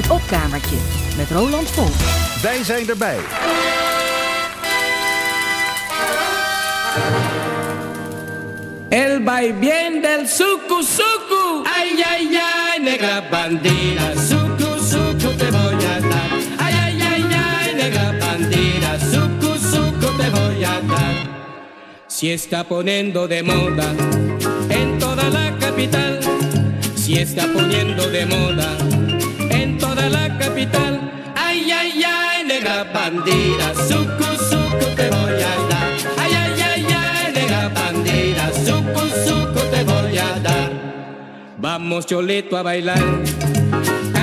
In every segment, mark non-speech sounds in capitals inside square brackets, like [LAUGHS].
Het opkamertje met Roland Volk. Wij zijn erbij. El bien del suku suku. Ay, ay, ay, negra bandida. Suku suku te voy a dar. Ay, ay, ay, ay, negra bandida. Suku suku te voy a dar. Si está poniendo de moda en toda la capital. Si está poniendo de moda la capital. Ay, ay, ay, negra bandida, sucu, sucu te voy a dar. Ay, ay, ay, ay, negra bandida, sucu, sucu te voy a dar. Vamos, Cholito, a bailar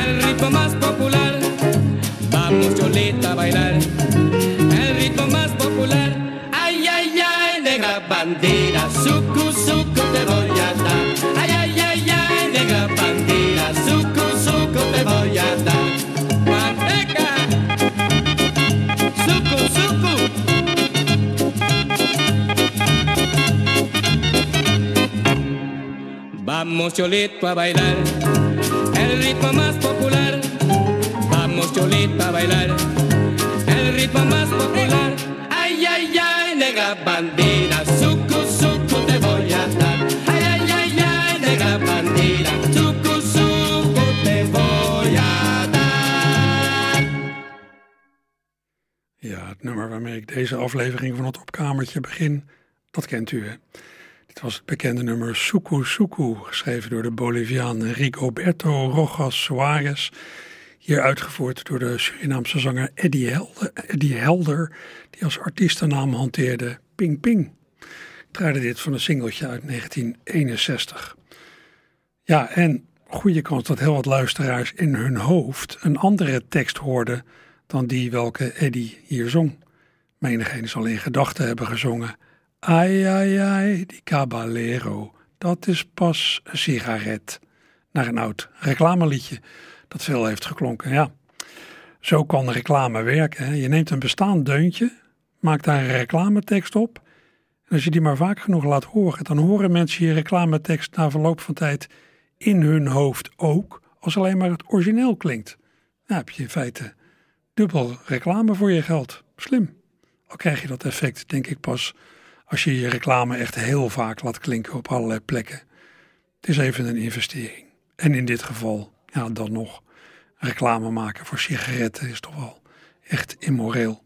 el ritmo más popular. Vamos, Cholita, a bailar el ritmo más popular. Ay, ay, ay, negra bandida, sucu, sucu te voy a dar. Ay, voy a dar. Manteca, suku, suku. Vamos Cholito a bailar el ritmo más popular. Vamos Cholito a bailar el ritmo más popular. Ay, ay, ay, negra bandera, suku, suku nummer waarmee ik deze aflevering van het opkamertje begin, dat kent u. Het was het bekende nummer Suku Suku, geschreven door de Boliviaan Rigoberto Rojas Suarez. Hier uitgevoerd door de Surinaamse zanger Eddie Helder, Helder die als artiestennaam hanteerde Ping Ping. Draaide dit van een singeltje uit 1961. Ja, en goede kans dat heel wat luisteraars in hun hoofd een andere tekst hoorden dan die welke Eddie hier zong. Menigeen zal in gedachten hebben gezongen Ai, ai, ai, die caballero, dat is pas een sigaret. Naar een oud reclameliedje dat veel heeft geklonken, ja. Zo kan reclame werken. Je neemt een bestaand deuntje, maakt daar een reclametekst op. En als je die maar vaak genoeg laat horen, dan horen mensen je reclametekst na verloop van tijd in hun hoofd ook, als alleen maar het origineel klinkt. Dan heb je in feite dubbel reclame voor je geld. Slim. Al krijg je dat effect, denk ik, pas als je je reclame echt heel vaak laat klinken op allerlei plekken. Het is even een investering. En in dit geval, ja, dan nog reclame maken voor sigaretten is toch wel echt immoreel.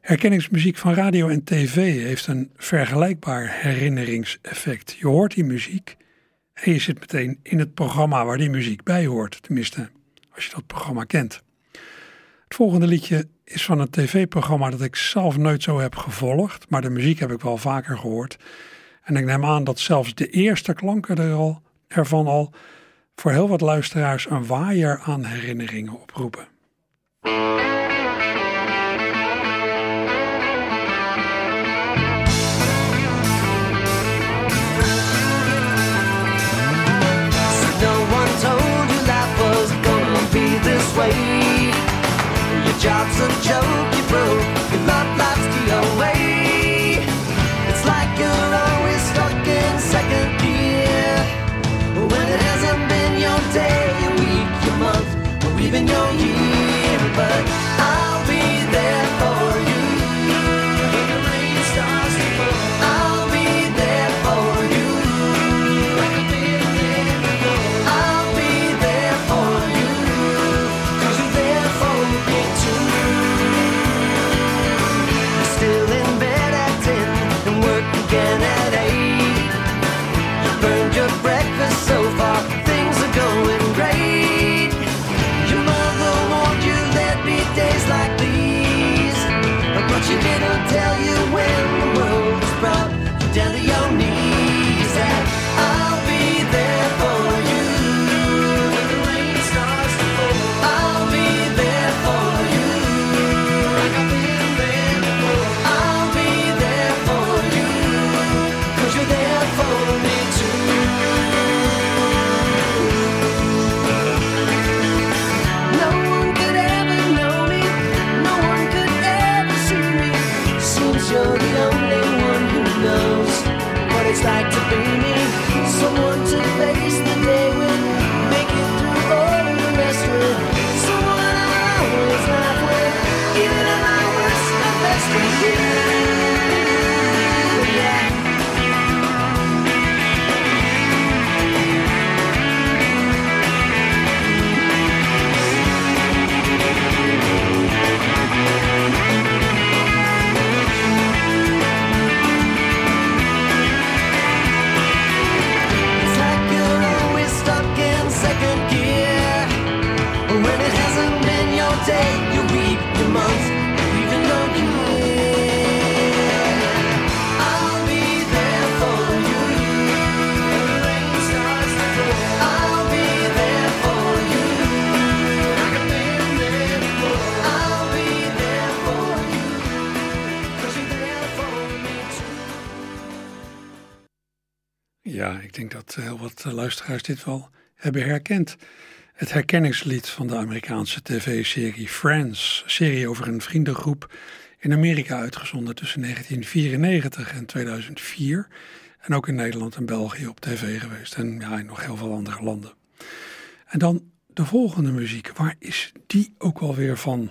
Herkenningsmuziek van radio en tv heeft een vergelijkbaar herinneringseffect. Je hoort die muziek en je zit meteen in het programma waar die muziek bij hoort. Tenminste, als je dat programma kent. Het volgende liedje is van een tv-programma dat ik zelf nooit zo heb gevolgd, maar de muziek heb ik wel vaker gehoord. En ik neem aan dat zelfs de eerste klanken er al, ervan al voor heel wat luisteraars een waaier aan herinneringen oproepen. Job's a joke, you broke, your love life's the away. It's like you're always stuck in second gear. When it hasn't been your day, your week, your month, or even your year. But you're the only one who knows what it's like to be heel wat luisteraars dit wel hebben herkend. Het herkenningslied van de Amerikaanse tv-serie Friends. serie over een vriendengroep in Amerika uitgezonden tussen 1994 en 2004. En ook in Nederland en België op tv geweest. En ja, in nog heel veel andere landen. En dan de volgende muziek. Waar is die ook alweer van?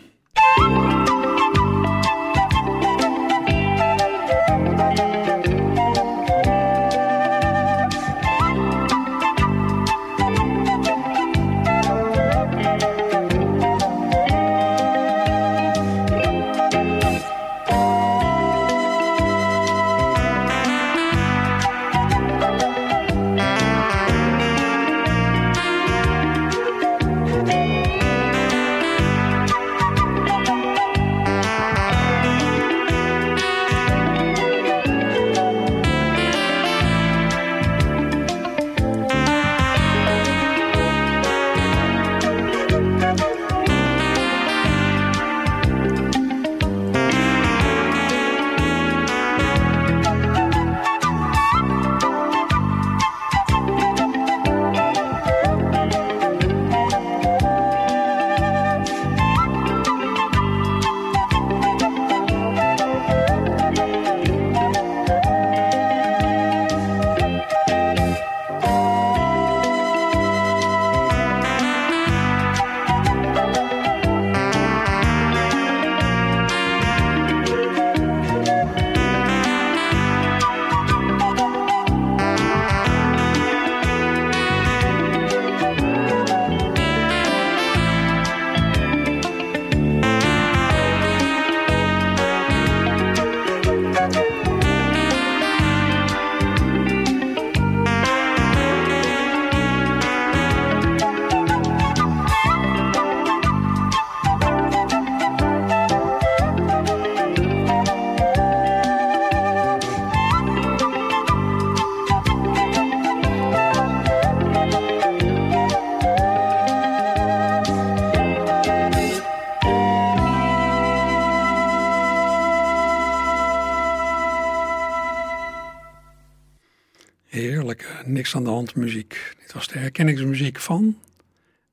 Aan de hand muziek. Dit was de herkenningsmuziek van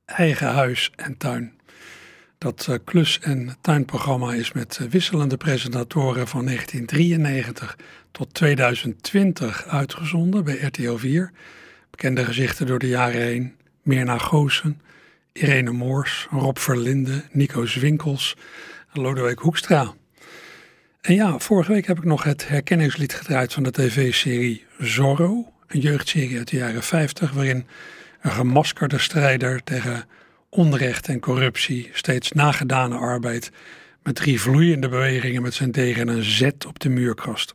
Eigen Huis en Tuin. Dat uh, klus- en tuinprogramma is met uh, wisselende presentatoren van 1993 tot 2020 uitgezonden bij RTL 4. Bekende gezichten door de jaren heen. Mirna Goosen, Irene Moors, Rob Verlinde, Nico Zwinkels en Lodewijk Hoekstra. En ja, vorige week heb ik nog het herkenningslied gedraaid van de tv-serie Zorro een jeugdserie uit de jaren 50, waarin een gemaskerde strijder tegen onrecht en corruptie, steeds nagedane arbeid, met drie vloeiende bewegingen met zijn degen een Z op de muur krast.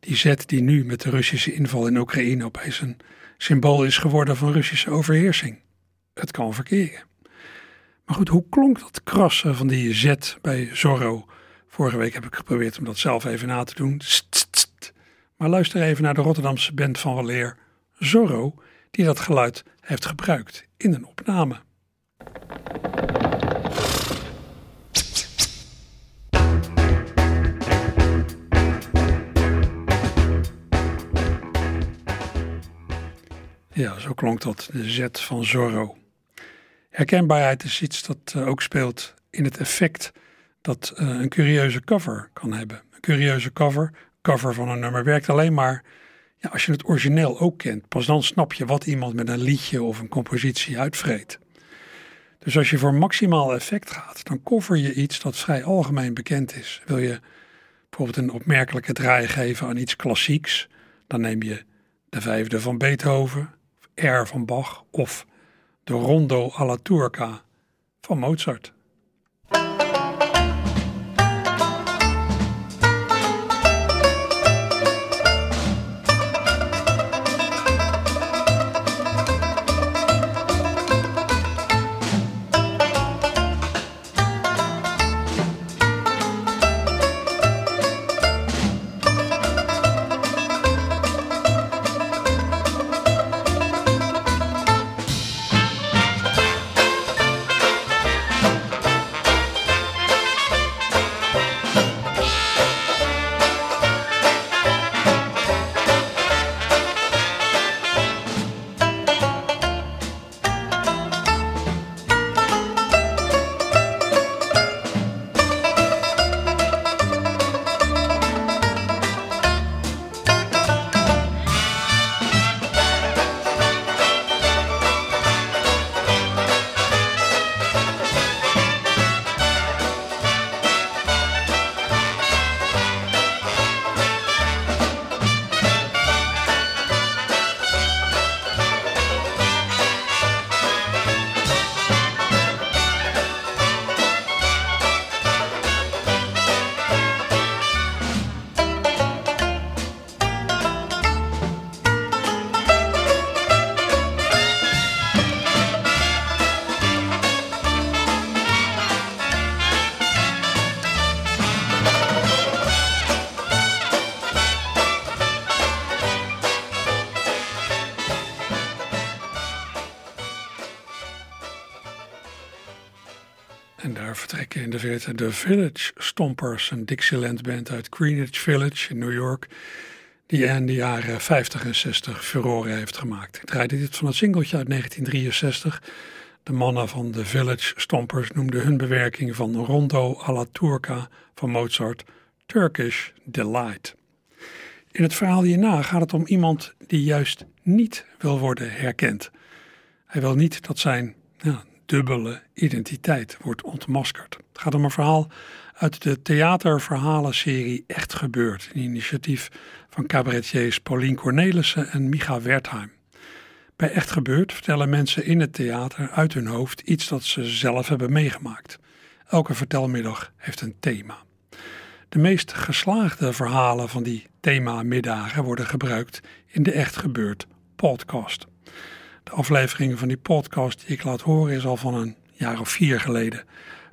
Die Z die nu met de Russische inval in Oekraïne opeens een symbool is geworden van Russische overheersing. Het kan verkeren. Maar goed, hoe klonk dat krassen van die Z bij Zorro? Vorige week heb ik geprobeerd om dat zelf even na te doen. Maar luister even naar de Rotterdamse band van Waleer, Zorro, die dat geluid heeft gebruikt in een opname. Ja, zo klonk dat, de Z van Zorro. Herkenbaarheid is iets dat eh, ook speelt in het effect dat uh, een curieuze cover kan hebben. Een curieuze cover cover van een nummer werkt alleen maar ja, als je het origineel ook kent. Pas dan snap je wat iemand met een liedje of een compositie uitvreet. Dus als je voor maximaal effect gaat, dan cover je iets dat vrij algemeen bekend is. Wil je bijvoorbeeld een opmerkelijke draai geven aan iets klassieks, dan neem je de vijfde van Beethoven, R van Bach of de Rondo alla Turca van Mozart. De Village Stompers, een Dixieland band uit Greenwich Village in New York, die in de jaren 50 en 60 furore heeft gemaakt. Ik draaide dit van een singeltje uit 1963. De mannen van de Village Stompers noemden hun bewerking van Rondo alla Turca van Mozart Turkish Delight. In het verhaal hierna gaat het om iemand die juist niet wil worden herkend. Hij wil niet dat zijn ja, dubbele identiteit wordt ontmaskerd. Het gaat om een verhaal uit de theaterverhalenserie Echt Gebeurd, een initiatief van cabaretiers Paulien Cornelissen en Micha Wertheim. Bij Echt Gebeurd vertellen mensen in het theater uit hun hoofd iets dat ze zelf hebben meegemaakt. Elke vertelmiddag heeft een thema. De meest geslaagde verhalen van die thema-middagen worden gebruikt in de Echt Gebeurd podcast. De aflevering van die podcast die ik laat horen is al van een jaar of vier geleden.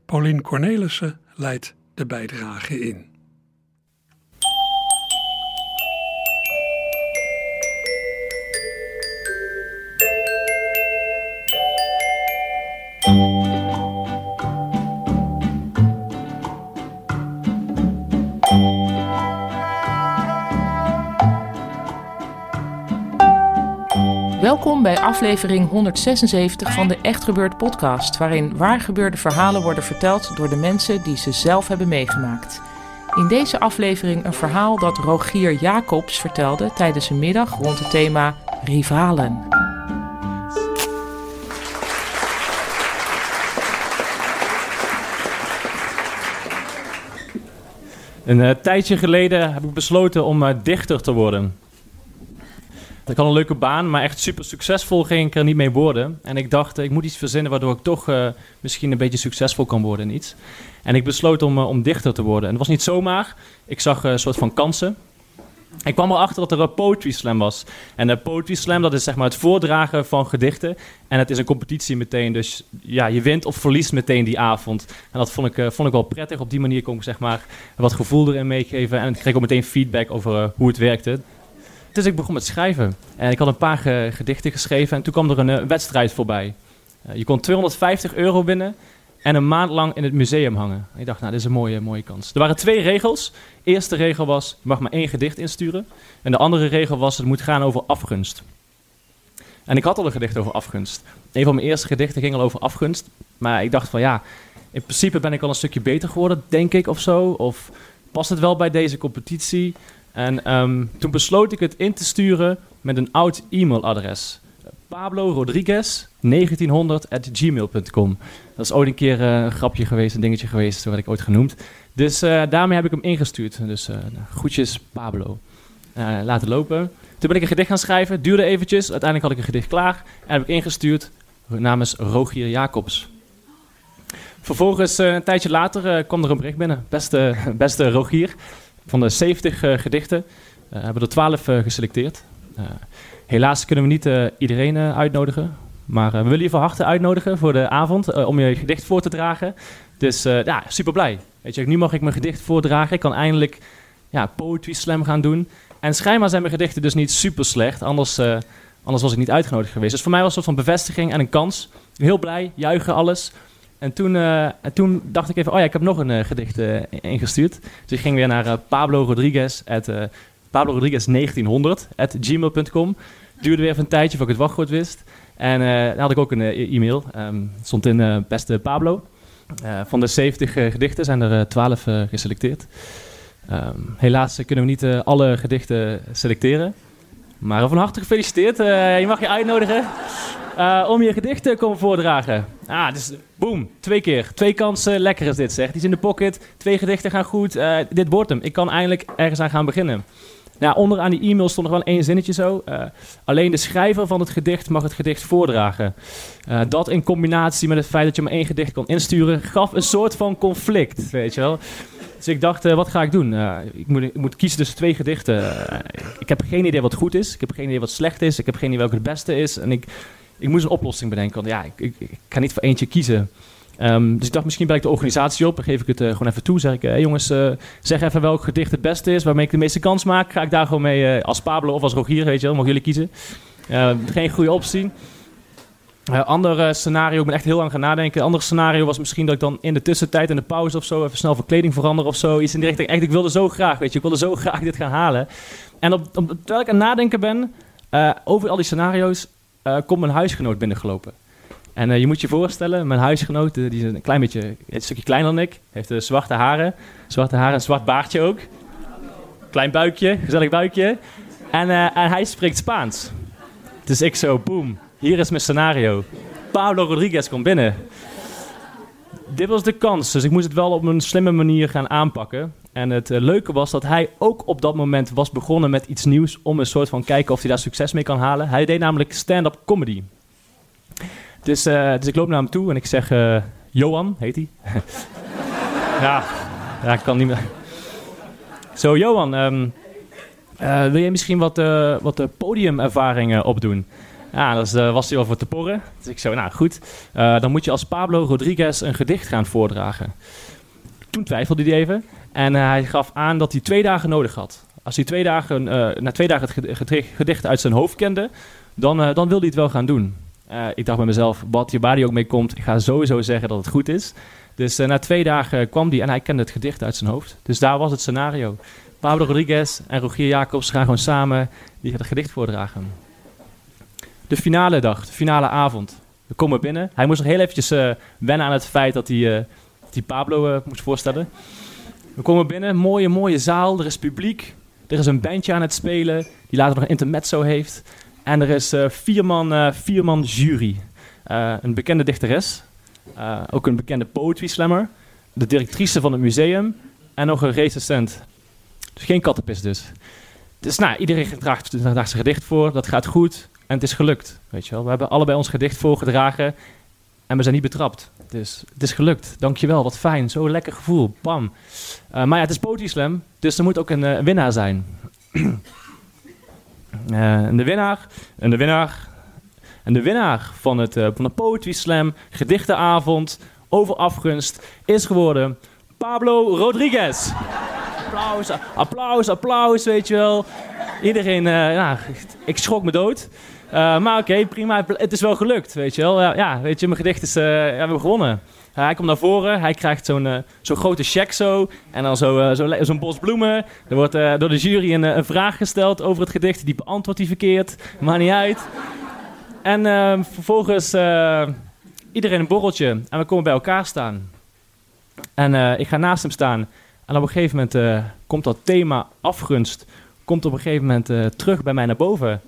Paulien Cornelissen leidt de bijdrage in. Welkom bij aflevering 176 van de Echt Gebeurd podcast, waarin waargebeurde verhalen worden verteld door de mensen die ze zelf hebben meegemaakt. In deze aflevering een verhaal dat Rogier Jacobs vertelde tijdens een middag rond het thema rivalen. Een uh, tijdje geleden heb ik besloten om uh, dichter te worden. Ik had een leuke baan, maar echt super succesvol ging ik er niet mee worden. En ik dacht, ik moet iets verzinnen waardoor ik toch uh, misschien een beetje succesvol kan worden in iets. En ik besloot om, uh, om dichter te worden. En het was niet zomaar. Ik zag een soort van kansen. Ik kwam erachter dat er een poetry slam was. En een poetry slam, dat is zeg maar het voordragen van gedichten. En het is een competitie meteen. Dus ja, je wint of verliest meteen die avond. En dat vond ik, vond ik wel prettig. Op die manier kon ik zeg maar wat gevoel erin meegeven. En ik kreeg ook meteen feedback over hoe het werkte. Dus ik begon met schrijven. En ik had een paar ge gedichten geschreven en toen kwam er een uh, wedstrijd voorbij. Uh, je kon 250 euro winnen en een maand lang in het museum hangen. En ik dacht, nou, dit is een mooie, mooie kans. Er waren twee regels. Eerste regel was, je mag maar één gedicht insturen. En de andere regel was, het moet gaan over afgunst. En ik had al een gedicht over afgunst. Een van mijn eerste gedichten ging al over afgunst. Maar ik dacht van, ja, in principe ben ik al een stukje beter geworden, denk ik, of zo. Of past het wel bij deze competitie? En um, toen besloot ik het in te sturen met een oud e-mailadres. Pablo Rodriguez 1900 at gmail.com. Dat is ooit een keer uh, een grapje geweest, een dingetje geweest, zo werd ik ooit genoemd. Dus uh, daarmee heb ik hem ingestuurd. Dus uh, groetjes Pablo. laten lopen. Toen ben ik een gedicht gaan schrijven, duurde eventjes. Uiteindelijk had ik een gedicht klaar en heb ik ingestuurd namens Rogier Jacobs. Vervolgens, een tijdje later, kwam er een bericht binnen. Beste, [LAUGHS] beste Rogier, van de 70 uh, gedichten uh, hebben er 12 uh, geselecteerd. helaas kunnen we niet iedereen uitnodigen. Maar we willen je van harte uitnodigen voor de avond om je gedicht voor te dragen. Dus ja, super blij. Weet je, nu mag ik mijn gedicht voordragen. Ik kan eindelijk ja, poetry slam gaan doen. En schijnbaar zijn mijn gedichten dus niet super slecht. Anders, anders was ik niet uitgenodigd geweest. Dus voor mij was het een soort van bevestiging en een kans. Heel blij, juichen, alles. En toen, uh, toen dacht ik even, oh ja, ik heb nog een uh, gedicht uh, ingestuurd. Dus ik ging weer naar Pablo Rodriguez, at, Pablo Rodriguez 1900, at gmail.com. Duurde weer even een tijdje voordat ik het wachtwoord wist. En daar had ik ook een e-mail. Um, stond in beste Pablo. van de 70 gedichten zijn er 12 geselecteerd. Um, helaas kunnen we niet alle gedichten selecteren. Maar van harte gefeliciteerd. je mag je uitnodigen. Uh, om je gedicht te komen voordragen. Ah, dus boom, twee keer. Twee kansen, lekker is dit zeg. Die is in de pocket, twee gedichten gaan goed. Uh, dit wordt hem. Ik kan eindelijk ergens aan gaan beginnen. Nou, onderaan die e-mail stond nog wel één zinnetje zo. Uh, alleen de schrijver van het gedicht mag het gedicht voordragen. dat in combinatie met het feit dat je maar één gedicht kon insturen, gaf een soort van conflict, weet je wel. Dus ik dacht, wat ga ik doen? ik, moet, ik moet kiezen tussen twee gedichten. ik heb geen idee wat goed is. Ik heb geen idee wat slecht is. Ik heb geen idee welke het beste is. En ik, ik moest een oplossing bedenken. Want ja, ik, ik, ik kan niet voor eentje kiezen. Um, dus ik dacht, misschien bel ik de organisatie op. Dan geef ik het uh, gewoon even toe. Zeg ik, jongens, uh, zeg even welk gedicht het beste is. Waarmee ik de meeste kans maak. Ga ik daar gewoon mee uh, als Pablo of als Rogier, weet je wel. Mogen jullie kiezen. geen goede optie. Ander eh, scenario, ik ben echt heel lang gaan nadenken. Ander scenario was misschien dat ik dan in de tussentijd, in de pauze of zo, even snel van kleding verander of zo. Iets in die richting. Echt, ik wilde zo graag, weet je, ik wilde zo [LAUGHS] graag dit gaan halen. En op, op, terwijl ik aan het nadenken ben over al die scenario's, komt mijn huisgenoot binnengelopen. En je moet je voorstellen, mijn huisgenoot, die is een klein beetje, een stukje kleiner dan ik, heeft zwarte haren, zwarte haren en zwart baardje ook. Klein buikje, gezellig buikje. En, en hij spreekt Spaans. Dus ik zo, boom, hier is mijn scenario. Pablo Rodriguez komt binnen. Dit was de kans, dus ik moest het wel op een slimme manier gaan aanpakken. En het uh, leuke was dat hij ook op dat moment was begonnen met iets nieuws om een soort van kijken of hij daar succes mee kan halen. Hij deed namelijk stand-up comedy. Dus, uh, dus ik loop naar hem toe en ik zeg, uh, Johan heet hij. [LAUGHS] ja, ja, ik kan niet meer. Zo, Johan, um, wil jij misschien wat, wat podiumervaringen opdoen? Ja, dat was hij al voor te porren. Dus ik zo, nou goed, dan moet je als Pablo Rodriguez een gedicht gaan voordragen. Toen twijfelde hij even en uh, hij gaf aan dat hij twee dagen nodig had. Als hij twee dagen, na twee dagen het gedicht uit zijn hoofd kende, dan, dan wilde hij het wel gaan doen. ik dacht bij mezelf, wat je waar hij ook mee komt, ik ga sowieso zeggen dat het goed is. Dus na twee dagen kwam hij en hij kende het gedicht uit zijn hoofd. Dus daar was het scenario. Pablo Rodriguez en Rogier Jacobs gaan gewoon samen die het gedicht voordragen de finale dag, de finale avond. We komen binnen. Hij moest nog heel eventjes wennen aan het feit dat hij, die Pablo moest voorstellen. We komen binnen, mooie, mooie zaal. Er is publiek. Er is een bandje aan het spelen, die later nog een intermezzo heeft. En er is vier, man, vier man jury. een bekende dichteres, ook een bekende poetry slammer, de directrice van het museum en nog een recensent. Dus geen kattenpis dus. Dus nou, iedereen draagt zijn gedicht voor, dat gaat goed. En het is gelukt, weet je wel. We hebben allebei ons gedicht voorgedragen en we zijn niet betrapt. Dus het is gelukt. Dankjewel, wat fijn. Zo'n lekker gevoel. Bam. Uh, maar ja, het is Poetry Slam, dus er moet ook een uh, winnaar zijn. uh, [CLEARS THROAT] en de winnaar, en de winnaar, en de winnaar van, het, van de Poetry Slam gedichtenavond over afgunst is geworden Pablo Rodriguez. applaus, applaus, applaus, weet je wel. Iedereen, ja, ik schrok me dood. Uh, maar oké, prima. Het is wel gelukt, weet je wel. ja, weet je, mijn gedicht is... Uh, ja, we hebben gewonnen. Hij komt naar voren, hij krijgt zo'n zo'n grote check zo. En dan zo'n zo, zo'n bos bloemen. Er wordt door de jury een, een, vraag gesteld over het gedicht. Die beantwoordt hij verkeerd. Maakt niet uit. En ehm, vervolgens iedereen een borreltje. En we komen bij elkaar staan. En ik ga naast hem staan. En op een gegeven moment komt dat thema afgunst... komt op een gegeven moment terug bij mij naar boven...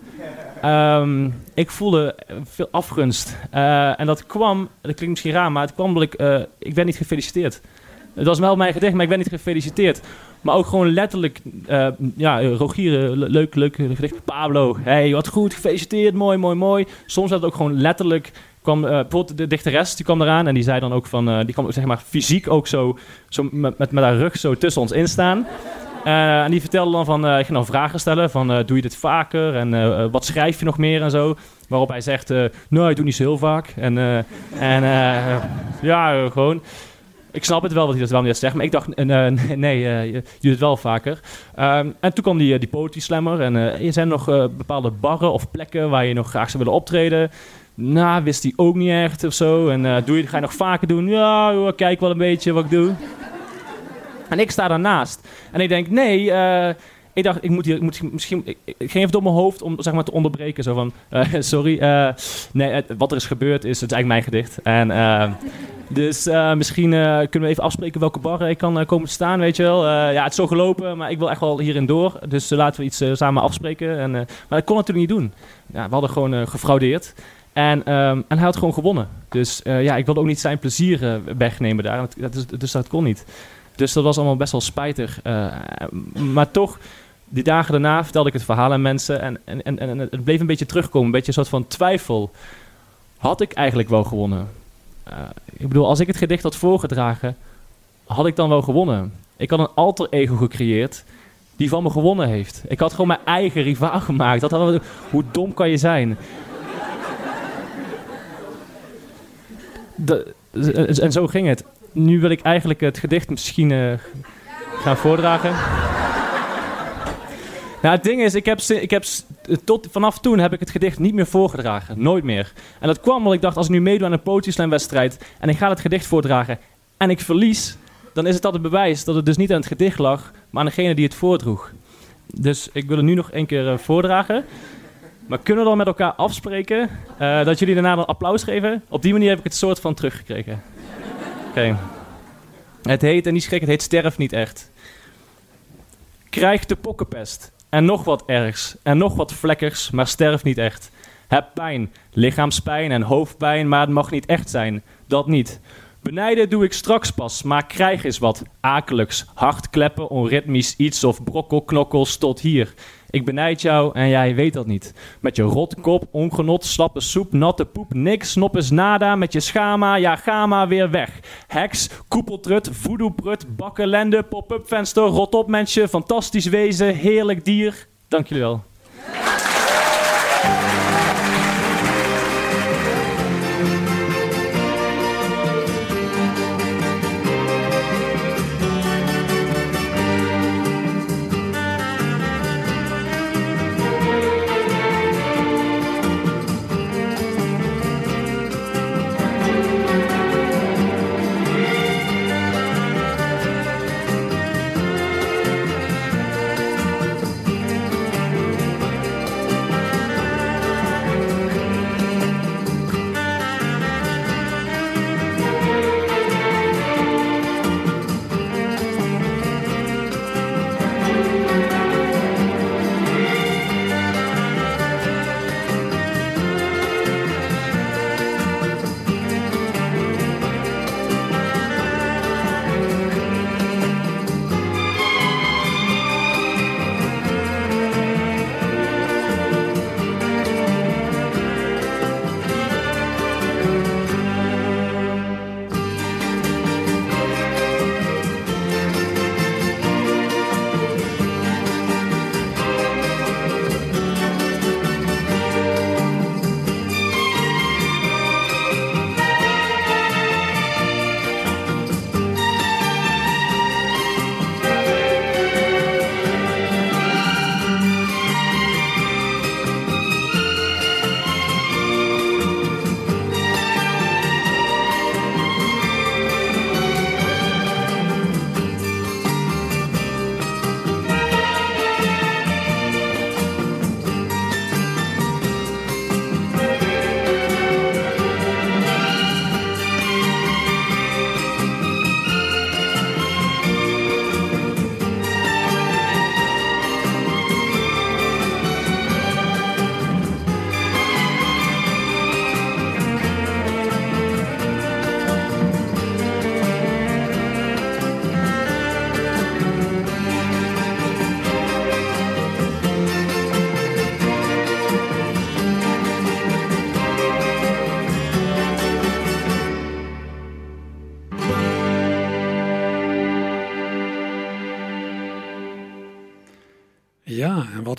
Um, ik voelde veel afgunst. Uh, en dat kwam, dat klinkt misschien raar, maar het kwam omdat ik, ik werd niet gefeliciteerd. Het was wel mijn gedicht, maar ik werd niet gefeliciteerd. Maar ook gewoon letterlijk, uh, ja, Rogier, leuk, leuk gedicht. Pablo, hey, wat goed, gefeliciteerd, mooi, mooi, mooi. Soms werd het ook gewoon letterlijk, kwam bijvoorbeeld de dichteres, die kwam eraan en die zei dan ook van, die kwam zeg maar fysiek ook zo, zo met, met, met haar rug zo tussen ons instaan. Uh, en die vertelde dan van, uh, ik ga dan vragen stellen van, uh, doe je dit vaker en wat schrijf je nog meer en zo. Waarop hij zegt, nou, ik doe niet zo heel vaak. En, en ja, gewoon, ik snap het wel wat hij dat wel niet zegt, maar ik dacht, nee, je doet het wel vaker. Um, en toen kwam die, die slammer en er zijn nog bepaalde barren of plekken waar je nog graag zou willen optreden. Nou, wist hij ook niet echt of zo. En doe je, ga je nog vaker doen? Ja, kijk wel een beetje wat ik doe. En ik sta daarnaast. En ik denk, nee, uh, ik dacht, ik moet hier, ik moet misschien, ik, ging even door mijn hoofd om zeg maar te onderbreken. Zo van, uh, [LAUGHS] sorry, uh, nee, wat er is gebeurd is, het is eigenlijk mijn gedicht. En dus misschien kunnen we even afspreken welke bar ik kan komen staan, weet je wel. ja, het is zo gelopen, maar ik wil echt wel hierin door. Dus laten we iets samen afspreken. En, maar dat kon natuurlijk niet doen. Ja, we hadden gewoon gefraudeerd. En, um, en hij had gewoon gewonnen. Dus ja, ik wilde ook niet zijn plezier wegnemen daar. Dus dat kon niet. Dus dat was allemaal best wel spijtig. Uh, maar toch, die dagen daarna vertelde ik het verhaal aan mensen. En, en, en, en het bleef een beetje terugkomen. Een beetje een soort van twijfel. Had ik eigenlijk wel gewonnen? Uh, ik bedoel, als ik het gedicht had voorgedragen, had ik dan wel gewonnen? Ik had een alter ego gecreëerd die van me gewonnen heeft. Ik had gewoon mijn eigen rivaal gemaakt. Dat had, hoe dom kan je zijn? En zo ging het nu wil ik eigenlijk het gedicht misschien uh, gaan voordragen. Nou, het ding is, ik heb, ik heb tot, vanaf toen heb ik het gedicht niet meer voorgedragen. Nooit meer. En dat kwam omdat ik dacht, als ik nu meedoe aan een poëtrieslijmwedstrijd en ik ga het gedicht voordragen en ik verlies, dan is het altijd bewijs dat het dus niet aan het gedicht lag, maar aan degene die het voordroeg. Dus ik wil het nu nog één keer eh, voordragen. Maar kunnen we dan met elkaar afspreken eh, dat jullie daarna dan applaus geven? Op die manier heb ik het soort van teruggekregen. Oké. Het heet, en die schrik, het heet Sterf niet echt. Krijg de pokkenpest. En nog wat ergs. En nog wat vlekkers, maar sterf niet echt. Heb pijn, lichaamspijn en hoofdpijn, maar het mag niet echt zijn. Dat niet. Benijden doe ik straks pas, maar krijg eens wat akeligs. Hartkleppen, onritmisch iets of brokkelknokkels tot hier. Ik benijd jou en jij weet dat niet. Met je rotkop, ongenot, slappe soep, natte poep, niks, snop is nada. Met je schama, ja gama weer weg. Heks, koepeltrut, voodoo-prut, bakkelende, pop-up venster, rot op mensje, fantastisch wezen, heerlijk dier. Dank jullie wel.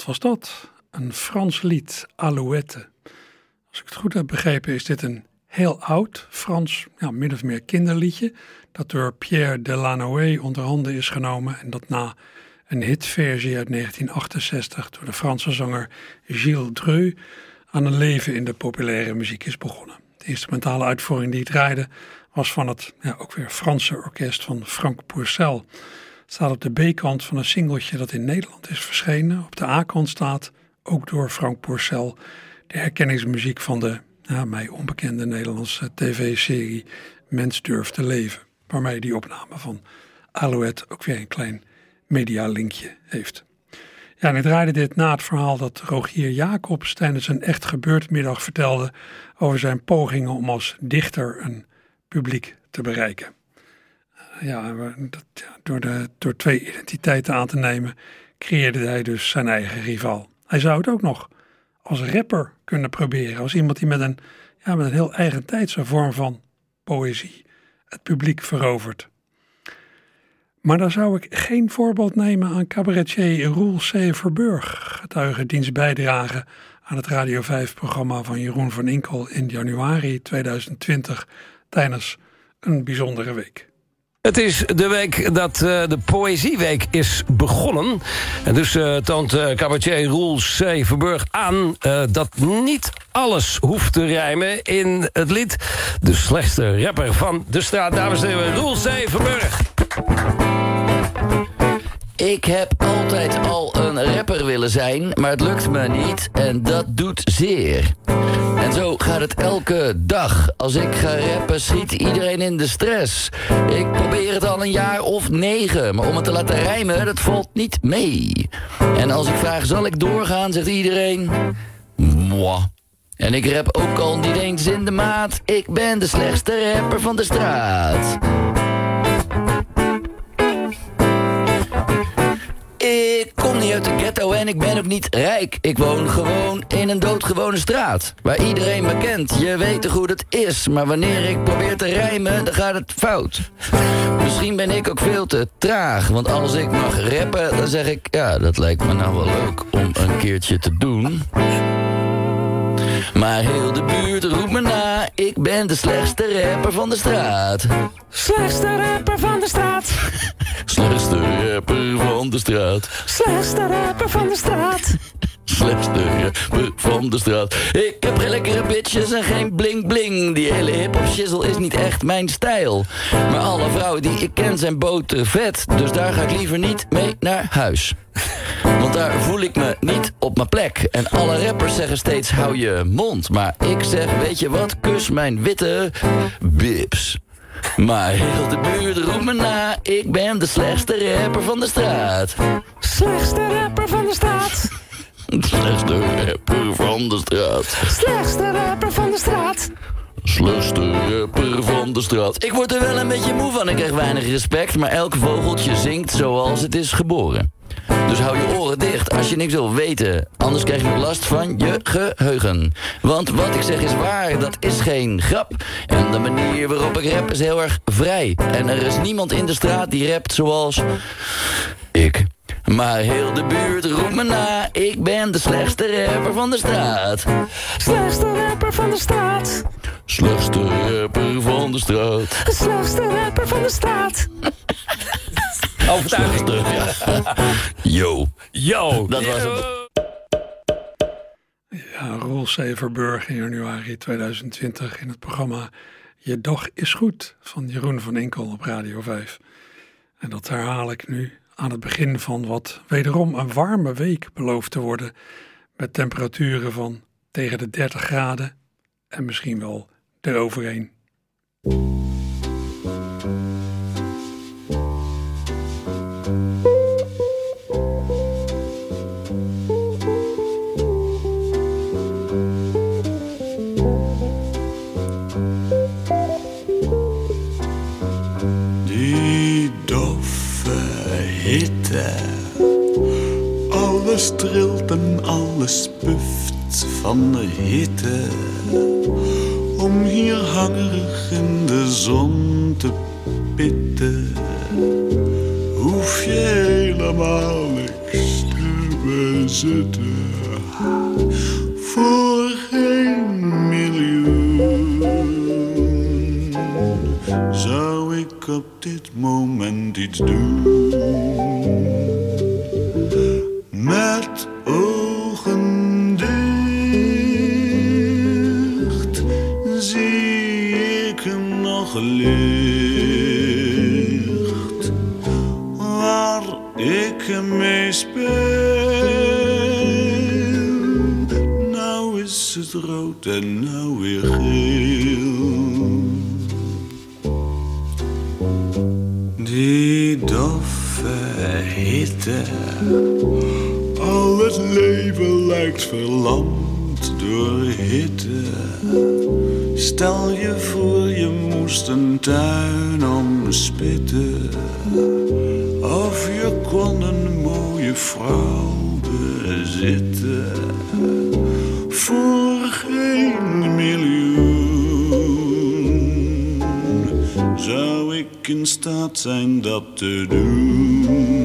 Wat was dat? Een Frans lied, Alouette. Als ik het goed heb begrepen, is dit een heel oud Frans, ja, min of meer kinderliedje, dat door Pierre Delanoë onder handen is genomen en dat na een hitversie uit 1968 door de Franse zanger Gilles Dreux aan een leven in de populaire muziek is begonnen. De instrumentale uitvoering die het draaide was van het ja, ook weer Franse orkest van Frank Pourcel. Staat op de B-kant van een singeltje dat in Nederland is verschenen. Op de A-kant staat, ook door Frank Pourcel, de herkenningsmuziek van de ja, mij onbekende Nederlandse tv-serie Mens durft te leven. Waarmee die opname van Alouette ook weer een klein medialinkje heeft. Ja, en ik draaide dit na het verhaal dat Rogier Jacobs tijdens een echt gebeurd middag vertelde over zijn pogingen om als dichter een publiek te bereiken. Ja, dat, door, de, door twee identiteiten aan te nemen, creëerde hij dus zijn eigen rivaal. Hij zou het ook nog als rapper kunnen proberen, als iemand die met een, ja, met een heel eigen tijdse vorm van poëzie het publiek verovert. Maar dan zou ik geen voorbeeld nemen aan cabaretier Roel C. Verburg, getuige diens bijdrage aan het Radio 5-programma van Jeroen van Inkel in januari 2020 tijdens een bijzondere week. Het is de week dat uh, de Poëzieweek is begonnen. En dus uh, toont uh, cabaretier Roel C. Verburg aan... dat niet alles hoeft te rijmen in het lied. De slechtste rapper van de straat. Dames en heren, Roel C. Verburg. Ik heb altijd al een rapper willen zijn, maar het lukt me niet en dat doet zeer. En zo gaat het elke dag. Als ik ga rappen, schiet iedereen in de stress. Ik probeer het al een jaar of negen, maar om het te laten rijmen, dat valt niet mee. En als ik vraag, zal ik doorgaan, zegt iedereen... Mwah. En ik rap ook al niet eens in de maat. Ik ben de slechtste rapper van de straat. Ik kom niet uit de ghetto en ik ben ook niet rijk. Ik woon gewoon in een doodgewone straat. Waar iedereen me kent, je weet toch hoe het is. Maar wanneer ik probeer te rijmen, dan gaat het fout. Misschien ben ik ook veel te traag. Want als ik mag rappen, dan zeg ik... Ja, dat lijkt me nou wel leuk om een keertje te doen. Maar heel de buurt roept me na, ik ben de slechtste rapper van de straat. Slechtste rapper van de straat. Slechtste rapper van de straat. Slechtste rapper van de straat. [LAUGHS] Slechtste rapper van de straat. Ik heb lekkere bitches en geen bling bling. Die hele hip-hop shizzle is niet echt mijn stijl. Maar alle vrouwen die ik ken zijn boter vet. Dus daar ga ik liever niet mee naar huis. Want daar voel ik me niet op mijn plek. En alle rappers zeggen steeds hou je mond. Maar ik zeg weet je wat, kus mijn witte bips. Maar heel de buurt roept me na, ik ben de slechtste rapper van de straat. Slechtste rapper van de straat. [LAUGHS] Slechtste rapper van de straat. Slechtste rapper van de straat. Slechtste rapper van de straat. Ik word er wel een beetje moe van, ik krijg weinig respect. Maar elk vogeltje zingt zoals het is geboren. Dus hou je oren dicht als je niks wil weten. Anders krijg je last van je geheugen. Want wat ik zeg is waar, dat is geen grap. En de manier waarop ik rap is heel erg vrij. En er is niemand in de straat die rapt zoals ik. Maar heel de buurt roept me na, ik ben de slechtste rapper van de straat. Slechtste rapper van de straat. Slechtste rapper van de straat. Slechtste rapper van de straat. [LAUGHS] Overtuiging. [LAUGHS] Yo. Yo. Dat was het. Ja, Roel Severburg in januari 2020 in het programma Je Dag is Goed van Jeroen van Enkel op Radio 5. En dat herhaal ik nu aan het begin van wat wederom een warme week belooft te worden. Met temperaturen van tegen de 30 graden en misschien wel eroverheen. Trilt en alles puft van de hitte. Om hier hangerig in de zon te pitten. Hoef je helemaal niks te bezitten. Voor geen miljoen zou ik op dit moment iets doen. Het rood en nou weer geel. Die doffe hitte. Al het leven lijkt verlamd door hitte. Stel je voor je moest een tuin omspitten. Of je kon een mooie vrouw bezitten. Staat zijn dat te doen.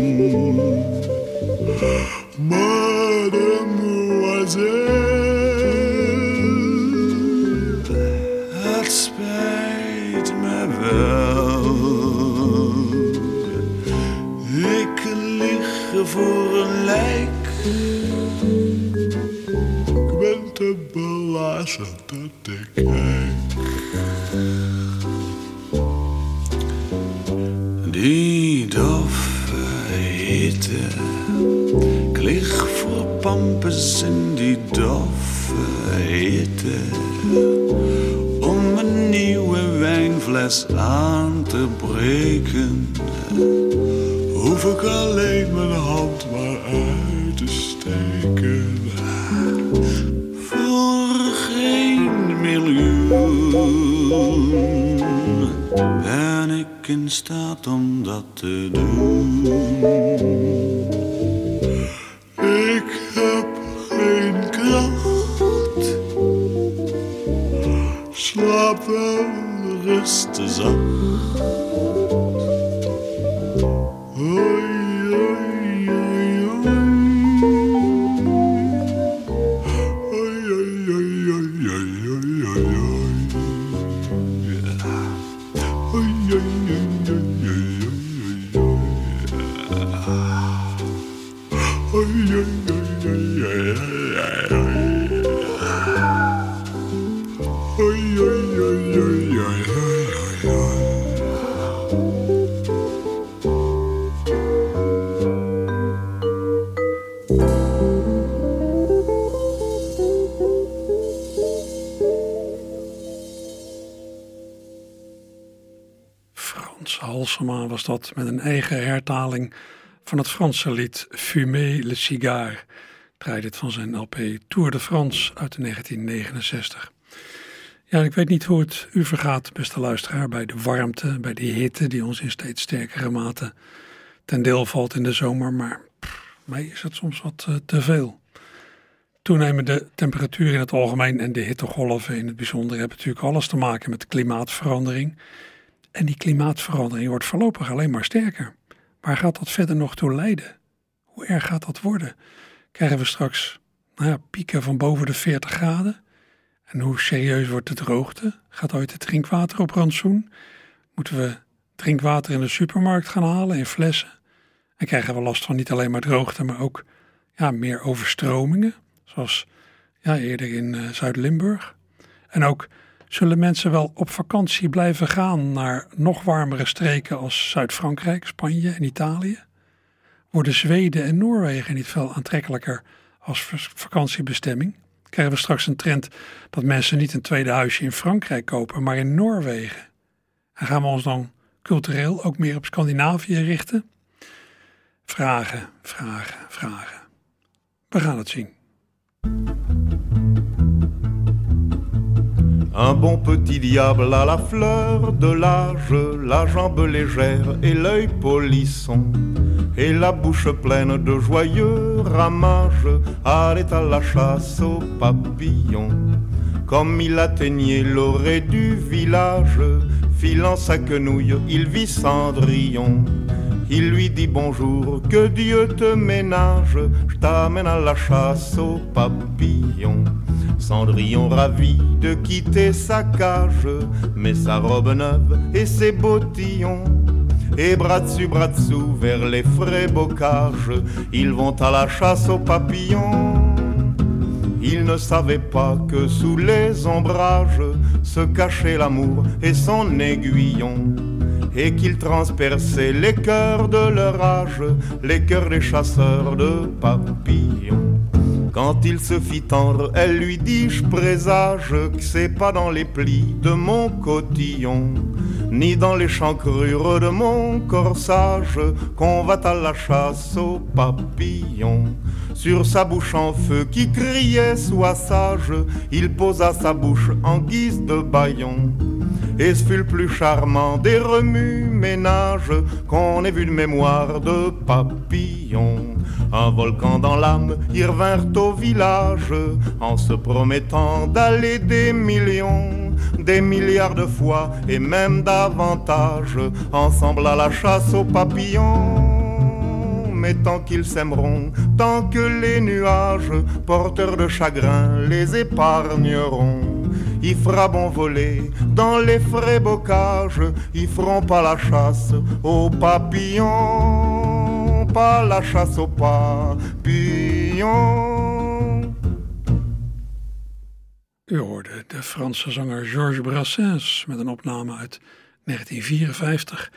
Doen. Ik heb geen kracht, slaap wel rusten zacht. Met een eigen hertaling van het Franse lied Fumer le Cigare. Draaide dit van zijn LP Tour de France uit 1969. Ja, ik weet niet hoe het u vergaat, beste luisteraar, bij de warmte, bij die hitte die ons in steeds sterkere mate ten deel valt in de zomer, maar mij is het soms wat eh, te veel. Toenemende temperatuur in het algemeen en de hittegolven in het bijzonder hebben natuurlijk alles te maken met klimaatverandering. En die klimaatverandering wordt voorlopig alleen maar sterker. Waar gaat dat verder nog toe leiden? Hoe erg gaat dat worden? Krijgen we straks nou ja, pieken van boven de 40 graden? En hoe serieus wordt de droogte? Gaat ooit het drinkwater op rantsoen? Moeten we drinkwater in de supermarkt gaan halen in flessen? En krijgen we last van niet alleen maar droogte, maar ook ja, meer overstromingen, zoals ja, eerder in eh, Zuid-Limburg. En ook zullen mensen wel op vakantie blijven gaan naar nog warmere streken als Zuid-Frankrijk, Spanje en Italië? Worden Zweden en Noorwegen niet veel aantrekkelijker als vakantiebestemming? Krijgen we straks een trend dat mensen niet een tweede huisje in Frankrijk kopen, maar in Noorwegen? En gaan we ons dan cultureel ook meer op Scandinavië richten? Vragen, vragen, vragen. We gaan het zien. Un bon petit diable à la fleur de l'âge, la jambe légère et l'œil polisson, et la bouche pleine de joyeux ramages, allait à la chasse aux papillons. Comme il atteignait l'orée du village, filant sa quenouille, il vit Cendrillon. Il lui dit bonjour, que Dieu te ménage, je t'amène à la chasse aux papillons. Cendrillon ravi de quitter sa cage, met sa robe neuve et ses bottillons. Et bras dessus, bras dessous, vers les frais bocages, ils vont à la chasse aux papillons. Ils ne savaient pas que sous les ombrages se cachait l'amour et son aiguillon. Et qu'il transperçait les cœurs de leur âge, les cœurs des chasseurs de papillons. Quand il se fit tendre, elle lui dit Je présage que c'est pas dans les plis de mon cotillon, ni dans les chancrures de mon corsage qu'on va à la chasse aux papillons. Sur sa bouche en feu qui criait Sois sage, il posa sa bouche en guise de baillon. Et ce fut le plus charmant des remue-ménages qu'on ait vu de mémoire de papillon. Un volcan dans l'âme, ils revinrent au village en se promettant d'aller des millions, des milliards de fois et même davantage, ensemble à la chasse aux papillons. Mais tant qu'ils s'aimeront, tant que les nuages, porteurs de chagrin, les épargneront. Il fera bon voler dans les frais bocages, ils feront pas la chasse aux papillons. pas la chasse au papillon. U hoorde de Franse zanger Georges Brassens met een opname uit 1954.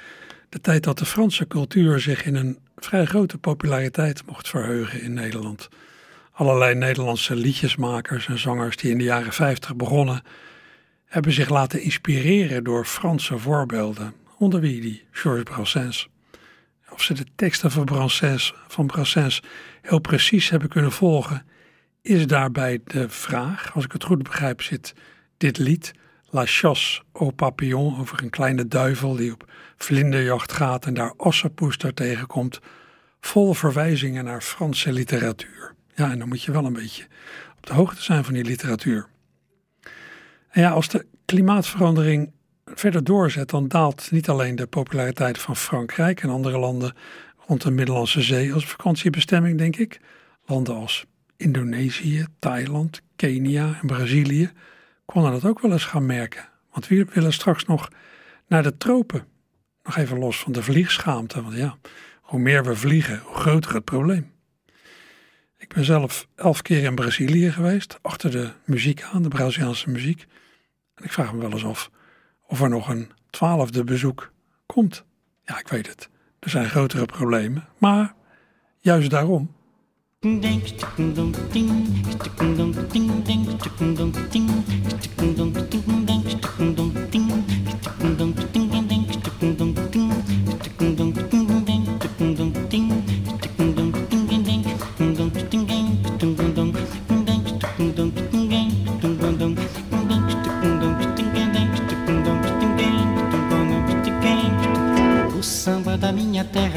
De tijd dat de Franse cultuur zich in een vrij grote populariteit mocht verheugen in Nederland. Allerlei Nederlandse liedjesmakers en zangers die in de jaren 50 begonnen, hebben zich laten inspireren door Franse voorbeelden, onder wie die Georges Brassens. Of ze de teksten van Brassens, van Brassens heel precies hebben kunnen volgen, is daarbij de vraag. Als ik het goed begrijp, zit dit lied, La Chasse au Papillon, over een kleine duivel die op vlinderjacht gaat en daar ossenpoes daar tegenkomt, vol verwijzingen naar Franse literatuur. Ja, en dan moet je wel een beetje op de hoogte zijn van die literatuur. En ja, als de klimaatverandering verder doorzet, dan daalt niet alleen de populariteit van Frankrijk en andere landen rond de Middellandse Zee als vakantiebestemming, denk ik. Landen als Indonesië, Thailand, Kenia en Brazilië konden dat ook wel eens gaan merken. Want we willen straks nog naar de tropen. Nog even los van de vliegschaamte, want ja, hoe meer we vliegen, hoe groter het probleem. Ik ben zelf elf keer in Brazilië geweest, achter de muziek aan, de Braziliaanse muziek. En ik vraag me wel eens af of er nog een twaalfde bezoek komt. Ja, ik weet het. Er zijn grotere problemen, maar juist daarom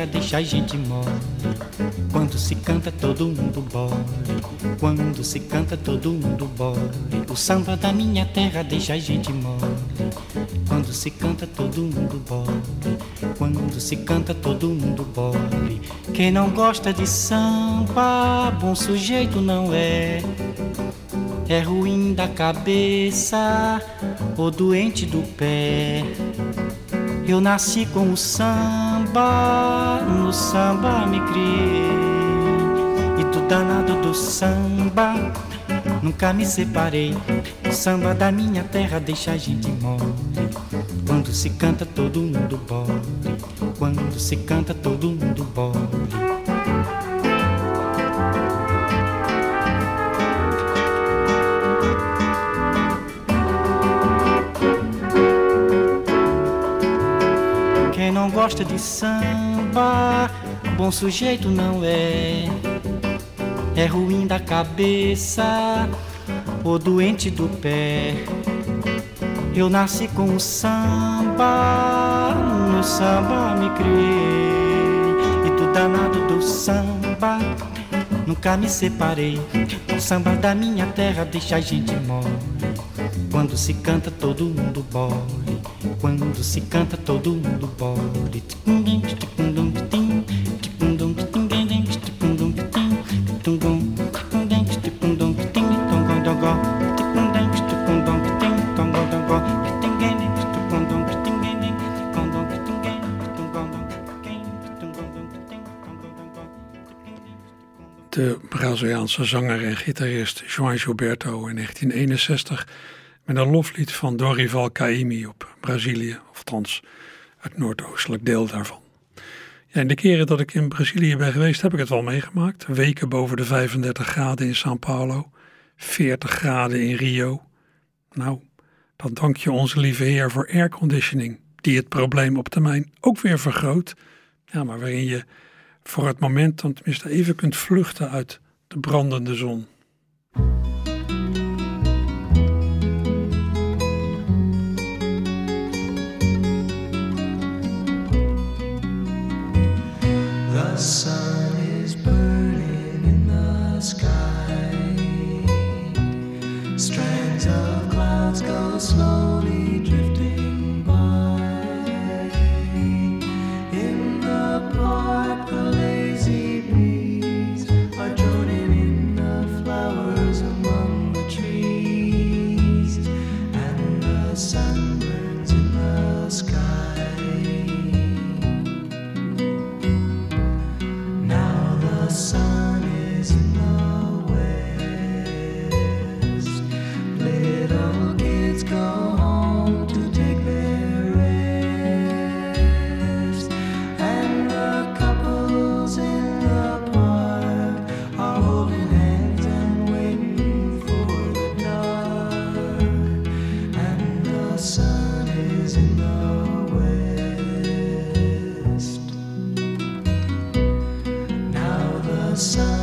deixa a gente mole. Quando se canta todo mundo bole. Quando se canta todo mundo bole. O samba da minha terra deixa a gente mole. Quando se canta todo mundo bole. Quando se canta todo mundo bole. Quem não gosta de samba, bom sujeito não é. É ruim da cabeça ou doente do pé. Eu nasci com o samba, no samba me criei. E do danado do samba, nunca me separei. O samba da minha terra deixa a gente mole. Quando se canta, todo mundo bole. Quando se canta, todo mundo bole. Não gosta de samba, bom sujeito não é. É ruim da cabeça ou doente do pé. Eu nasci com o samba, no samba me criei. E do danado do samba, nunca me separei. O samba da minha terra deixa a gente mole. Quando se canta, todo mundo bole. Quando se canta, todo mundo bole. De Braziliaanse zanger en gitarist João Gilberto in 1961 met een loflied van Dorival Caymmi op Brazilië, of althans het noordoostelijk deel daarvan. Ja, in de keren dat ik in Brazilië ben geweest heb ik het wel meegemaakt. Weken boven de 35 graden in São Paulo, 40 graden in Rio. Nou, dan dank je onze lieve Heer voor airconditioning, die het probleem op termijn ook weer vergroot. Ja, maar waarin je voor het moment dan tenminste even kunt vluchten uit de brandende zon. Sun sun.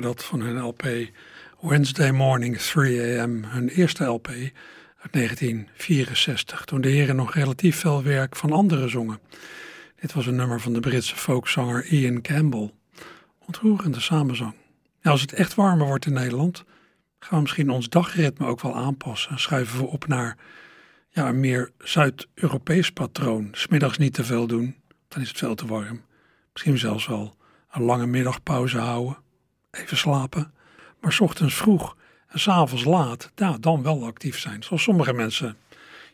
Dat van hun LP Wednesday Morning 3 AM, hun eerste LP uit 1964, toen de heren nog relatief veel werk van anderen zongen. Dit was een nummer van de Britse folkzanger Ian Campbell. Ontroerende samenzang. Als het echt warmer wordt in Nederland, gaan we misschien ons dagritme ook wel aanpassen. En schuiven we op naar ja, een meer Zuid-Europees patroon. Smiddags niet te veel doen, dan is het veel te warm. Misschien zelfs wel een lange middagpauze houden, even slapen. Maar 's ochtends vroeg en 's avonds laat, ja, dan wel actief zijn. Zoals sommige mensen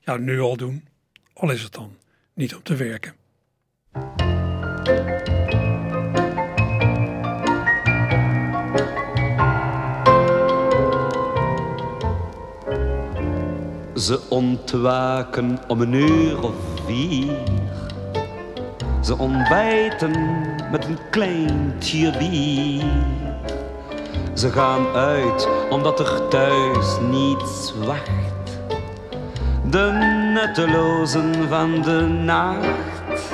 ja, nu al doen. Al is het dan niet om te werken. Ze ontwaken om een uur of vier. Ze ontbijten met een kleintje bier. Ze gaan uit omdat er thuis niets wacht. De nuttelozen van de nacht.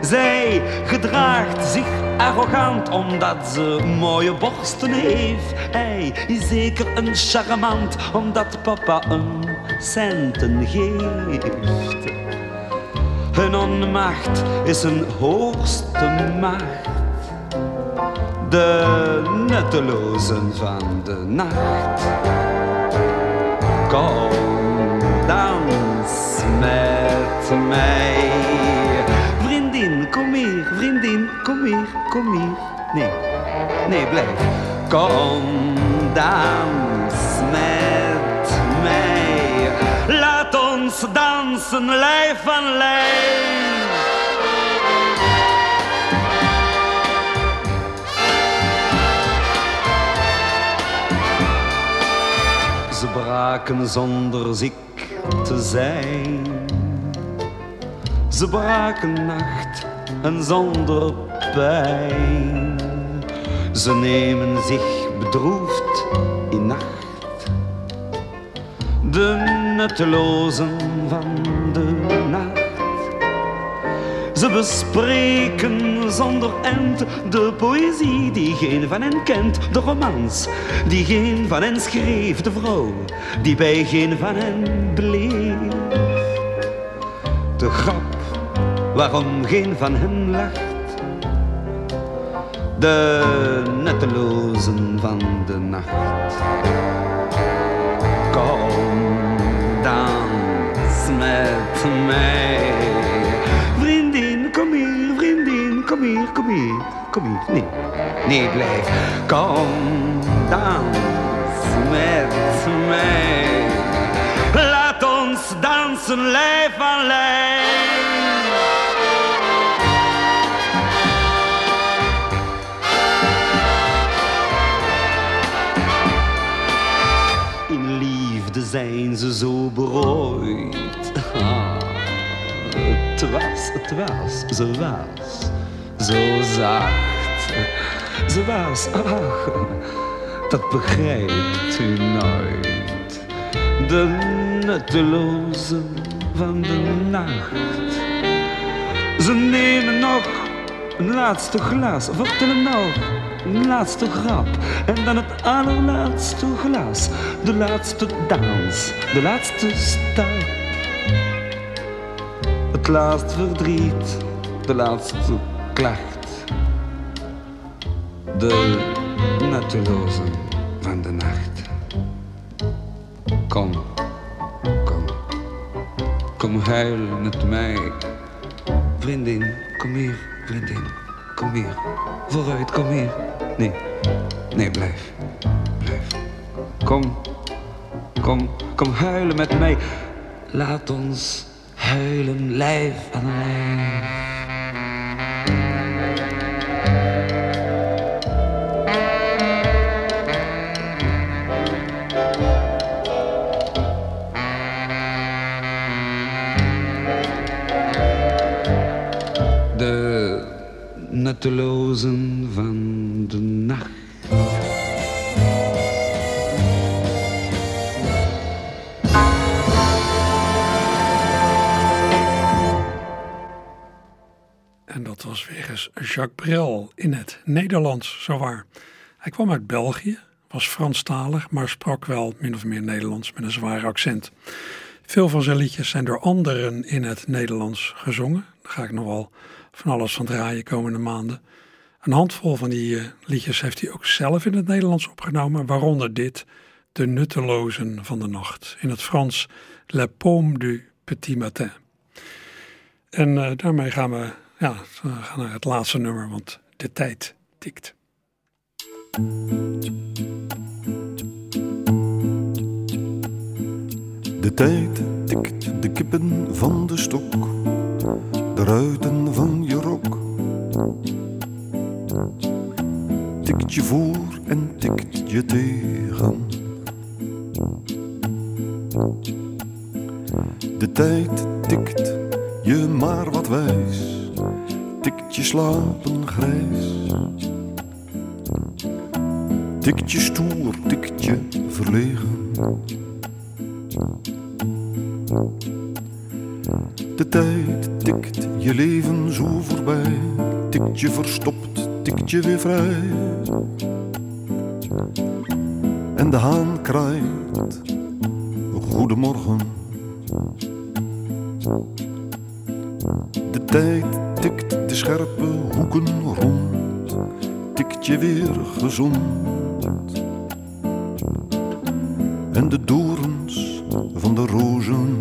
Zij gedraagt zich arrogant omdat ze mooie borsten heeft. Hij is zeker een charmant omdat papa een centen geeft. Hun onmacht is een hoogste macht. De nuttelozen van de nacht. Kom, dans met mij. Vriendin, kom hier, vriendin, kom hier, kom hier. Nee, nee, blijf. Kom, dans met mij. Laat ons dansen, lijf aan lijf. Braken zonder ziek te zijn. Ze braken nacht en zonder pijn. Ze nemen zich bedroefd in nacht. De nuttelozen van. Ze bespreken zonder end de poëzie die geen van hen kent, de romans die geen van hen schreef, de vrouw die bij geen van hen bleef. De grap waarom geen van hen lacht, de nuttelozen van de nacht. Kom, dans met mij. Kom hier. Nee, nee, blijf. Kom, dans met mij. Laat ons dansen, lijf aan lijf. In liefde zijn ze zo berooid. Ah, [LAUGHS] het was, het was, ze was zo zacht. Ze was, ach, dat begrijpt u nooit. De nuttelozen van de nacht. Ze nemen nog een laatste glas, vertellen nog een laatste grap. En dan het allerlaatste glas, de laatste dans, de laatste stap. Het laatste verdriet, de laatste De nuttelozen van de nacht. Kom, kom, kom huilen met mij. Vriendin, kom hier, vriendin, kom hier. Vooruit, kom hier. Nee, nee, blijf, blijf. kom, kom, kom huilen met mij. Laat ons huilen lijf aan lijf. Van de nacht. En dat was weer eens Jacques Brel in het Nederlands, zowaar. Hij kwam uit België, was Franstalig, maar sprak wel min of meer Nederlands met een zwaar accent. Veel van zijn liedjes zijn door anderen in het Nederlands gezongen. Daar ga ik nog wel van alles van draaien komende maanden. Een handvol van die eh, liedjes heeft hij ook zelf in het Nederlands opgenomen, waaronder dit, De Nuttelozen van de Nacht. In het Frans, Le Paume du Petit Matin. En eh, daarmee gaan we, ja, gaan naar het laatste nummer, want de tijd tikt. De tijd tikt de kippen van de stok, de ruiten van je rok. Tikt je voor en tikt je tegen. De tijd tikt je maar wat wijs, tikt je slapen grijs. Tikt je stoer, tikt je verlegen. De tijd tikt je leven zo voorbij, tikt je verstopt, tikt je weer vrij. En de haan kraait, goedemorgen. De tijd tikt de scherpe hoeken rond, tikt je weer gezond. En de dorens van de rozen.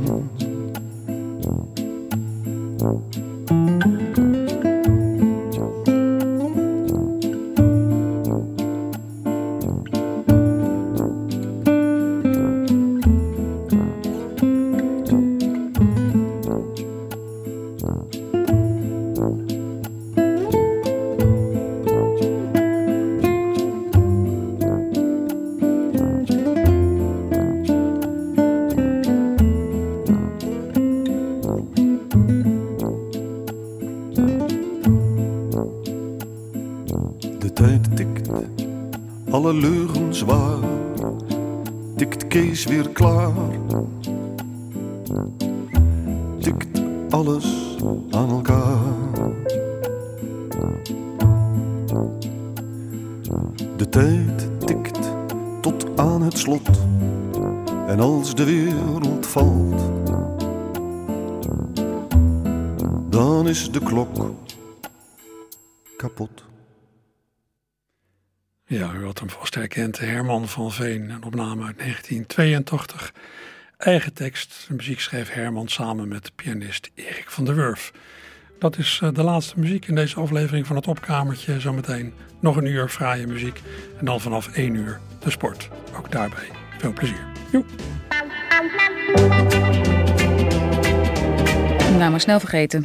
Van Veen, een opname uit 1982. Eigen tekst, muziek schreef Herman samen met pianist Erik van der Wurf. Dat is eh, de laatste muziek in deze aflevering van het Opkamertje. Zometeen nog een uur fraaie muziek en dan vanaf 1 uur de sport. Ook daarbij veel plezier. Joep. Nou, maar snel vergeten.